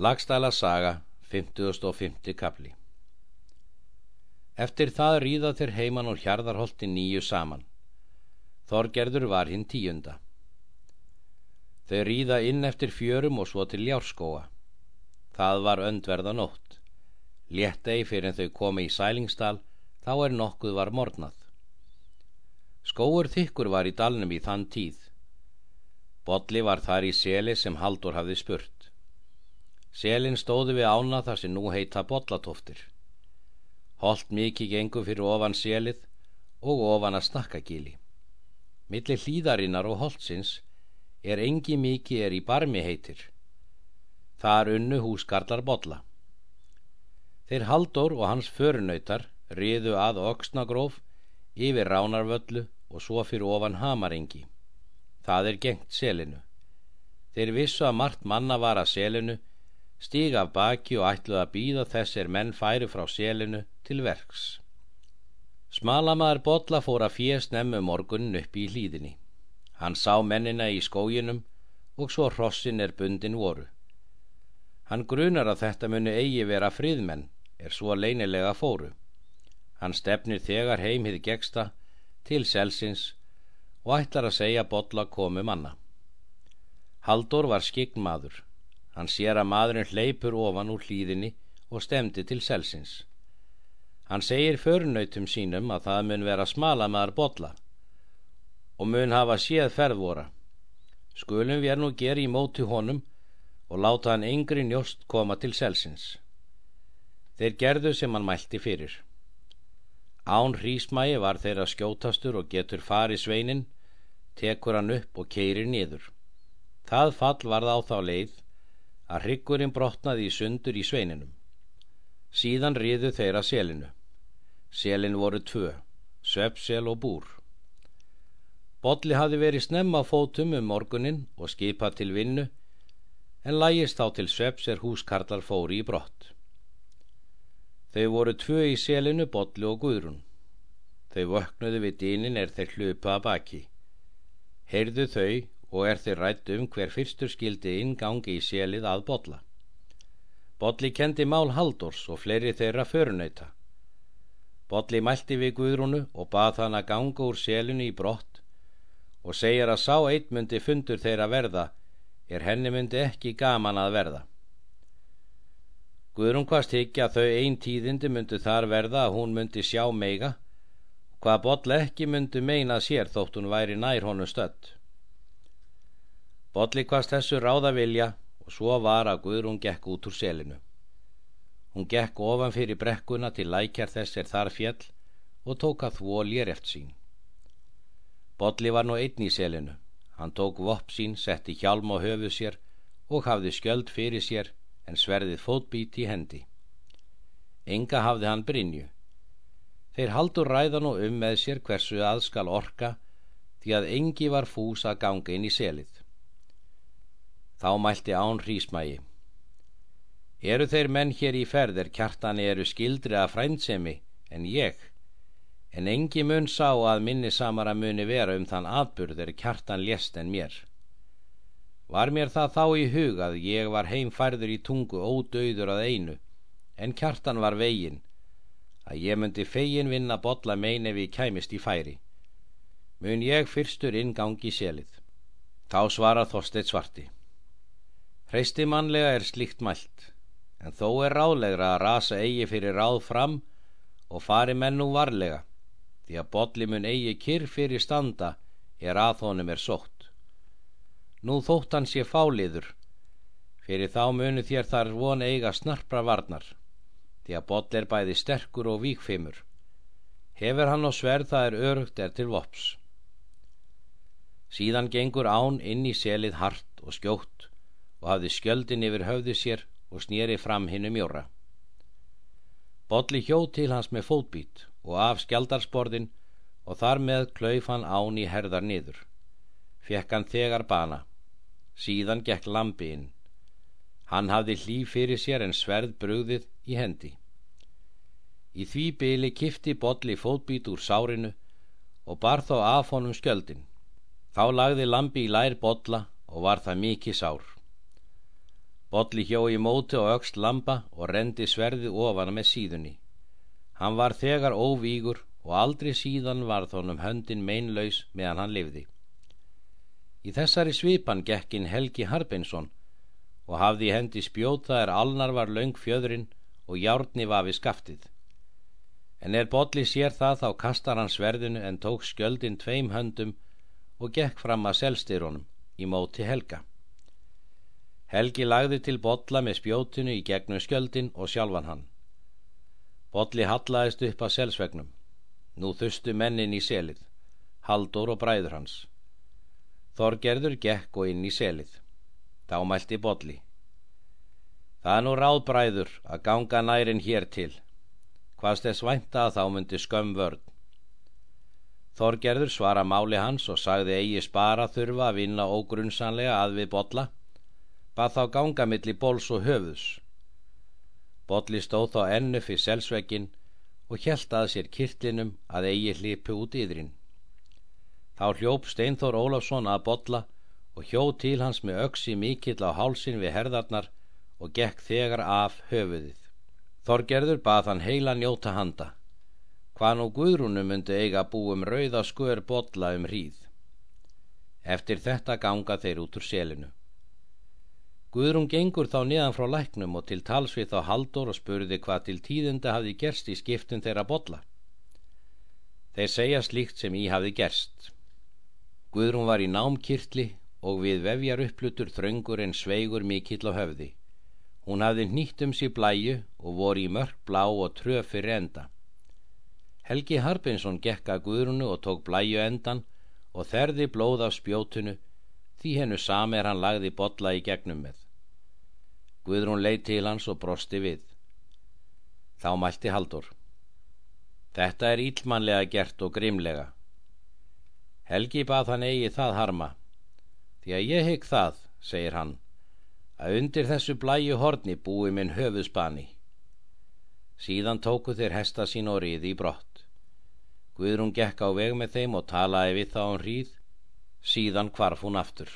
Lagstæla saga, 50. kapli Eftir það ríða þeir heiman og hjarðarholti nýju saman. Þorgerður var hinn tíunda. Þeir ríða inn eftir fjörum og svo til ljárskóa. Það var öndverða nótt. Léttei fyrir en þau komi í sælingsdal, þá er nokkuð var mornað. Skóur þykkur var í dalnum í þann tíð. Bodli var þar í seli sem Haldur hafði spurt. Selin stóði við ána þar sem nú heita Bollatoftir. Holt mikið gengur fyrir ofan selið og ofan að snakkagíli. Millir hlýðarinnar og holtsins er engi mikið er í barmi heitir. Þar unnu húskarlar Bolla. Þeir Haldur og hans förunautar riðu að Oksnagróf yfir Ránarvöllu og svo fyrir ofan Hamarengi. Það er gengt selinu. Þeir vissu að margt manna var að selinu stíga af baki og ætluð að býða þessir menn færi frá selinu til verks. Smalamaður Bodla fór að fjest nemmu morgunin upp í hlýðinni. Hann sá mennina í skóginum og svo hrossin er bundin voru. Hann grunar að þetta muni eigi vera friðmenn, er svo leinilega fóru. Hann stefnir þegar heimhið gegsta til selsins og ætlar að segja Bodla komu manna. Haldur var skign maður. Hann sér að maðurinn hleypur ofan úr hlýðinni og stemdi til selsins. Hann segir förnautum sínum að það mun vera smala maður botla og mun hafa séð ferðvora. Skulum við er nú geri í móti honum og láta hann yngri njóst koma til selsins. Þeir gerðu sem hann mælti fyrir. Án hrísmægi var þeirra skjótastur og getur farið sveinin, tekur hann upp og keirir niður. Það fall varð á þá leið að hryggurinn brotnaði í sundur í sveininum. Síðan riðu þeirra selinu. Selin voru tvö, söpsel og búr. Bodli hafi verið snemma fótum um morgunin og skipað til vinnu, en lægist þá til söps er húskarlar fóri í brott. Þau voru tvö í selinu, Bodli og Guðrún. Þau vöknuðu við dýnin er þeir hlupa að baki. Heyrðu þau og er þeir rætt um hver fyrstur skildi ingangi í selið að botla. Botli kendi mál Haldors og fleiri þeirra förunauta. Botli mælti við Guðrúnu og bað hann að ganga úr selinu í brott og segir að sá eitt myndi fundur þeirra verða er henni myndi ekki gaman að verða. Guðrún hvaðst ekki að þau einn tíðindi myndi þar verða að hún myndi sjá meiga hvað Botli ekki myndi meina sér þótt hún væri nær honu stödd. Bolli hvast þessu ráða vilja og svo var að Guðrún gekk út úr selinu. Hún gekk ofan fyrir brekkuna til lækjar þess er þar fjell og tók að þvó léreft sín. Bolli var nú einn í selinu. Hann tók vopp sín, setti hjálm á höfu sér og hafði skjöld fyrir sér en sverðið fótbít í hendi. Enga hafði hann brinju. Þeir haldur ræðan og um með sér hversu aðskal orka því að engi var fús að ganga inn í selið. Þá mælti án hrísmægi. Eru þeir menn hér í ferðir kjartani eru skildri að frændsemi en ég, en engi mun sá að minni samara muni vera um þann atburðir kjartan lést en mér. Var mér það þá í hug að ég var heimfærður í tungu ódauður að einu, en kjartan var vegin, að ég myndi fegin vinna botla mein ef ég kæmist í færi. Mun ég fyrstur ingangi selið. Þá svarað Þorsteit svarti. Hreisti mannlega er slíkt mælt, en þó er ráðlegra að rasa eigi fyrir ráð fram og fari menn nú varlega, því að bolli mun eigi kyrr fyrir standa er að honum er sótt. Nú þótt hann sé fáliður, fyrir þá munu þér þar von eiga snarpra varnar, því að boll er bæði sterkur og víkfimur. Hefur hann á sverð það er örugt er til vops. Síðan gengur án inn í selið hart og skjótt og hafði skjöldin yfir höfðu sér og snýri fram hinnu mjóra. Bodli hjó til hans með fótbít og af skjaldarsporðin og þar með klauf hann án í herðar niður. Fekk hann þegar bana. Síðan gekk lampi inn. Hann hafði hlýf fyrir sér en sverð brugðið í hendi. Í því byli kifti Bodli fótbít úr sárinu og bar þó af honum skjöldin. Þá lagði lampi í lær Bodla og var það mikið sár. Bolli hjó í móti og öxt lamba og rendi sverði ofana með síðunni. Hann var þegar óvígur og aldrei síðan varð honum höndin meinlaus meðan hann lifði. Í þessari svipan gekkin Helgi Harpinsson og hafði hendi spjóta er alnar var laung fjöðrin og járni var við skaftið. En er Bolli sér það þá kastar hann sverðinu en tók skjöldin tveim höndum og gekk fram að selstyrunum í móti Helga. Helgi lagði til Bolla með spjótinu í gegnum skjöldin og sjálfan hann. Bolli hallaðist upp að selsvegnum. Nú þustu mennin í selið, Haldur og bræður hans. Þorgerður gekk og inn í selið. Þá mælti Bolli. Það er nú ráðbræður að ganga nærin hér til. Hvaðst þess vænta að þá myndi skömm vörn. Þorgerður svara máli hans og sagði eigi spara þurfa að vinna ógrunsanlega að við Bolla bað þá ganga milli bóls og höfus. Bolli stóð þá ennu fyrir selsvegin og hjælt að sér kirtlinum að eigi hlipu út yðrin. Þá hljóp Steinþór Ólafsson að Bolla og hjó til hans með öksi mikill á hálsin við herðarnar og gekk þegar af höfuðið. Þorgerður bað hann heila njóta handa. Hvað nú Guðrúnum myndi eiga búum rauða skör Bolla um hríð. Eftir þetta ganga þeir út úr selinu. Guðrún gengur þá niðan frá læknum og til talsvið þá haldur og spurði hvað til tíðenda hafi gerst í skiptun þeirra botla. Þeir segja slíkt sem í hafi gerst. Guðrún var í námkirtli og við vefjar upplutur þröngur en sveigur mikill á höfði. Hún hafði nýtt um sér blæju og voru í mörg blá og tröf fyrir enda. Helgi Harpinsson gekka Guðrúnu og tók blæju endan og þerði blóð af spjótunu því hennu sami er hann lagði botla í gegnum með. Guðrún leið til hans og brosti við. Þá mælti Haldur. Þetta er íllmanlega gert og grimlega. Helgi bað hann eigi það harma. Því að ég hegg það, segir hann, að undir þessu blæju horni búi minn höfuðsbani. Síðan tóku þeir hesta sín og riði í brott. Guðrún gekk á veg með þeim og talaði við þá um hríð síðan hvarf hún aftur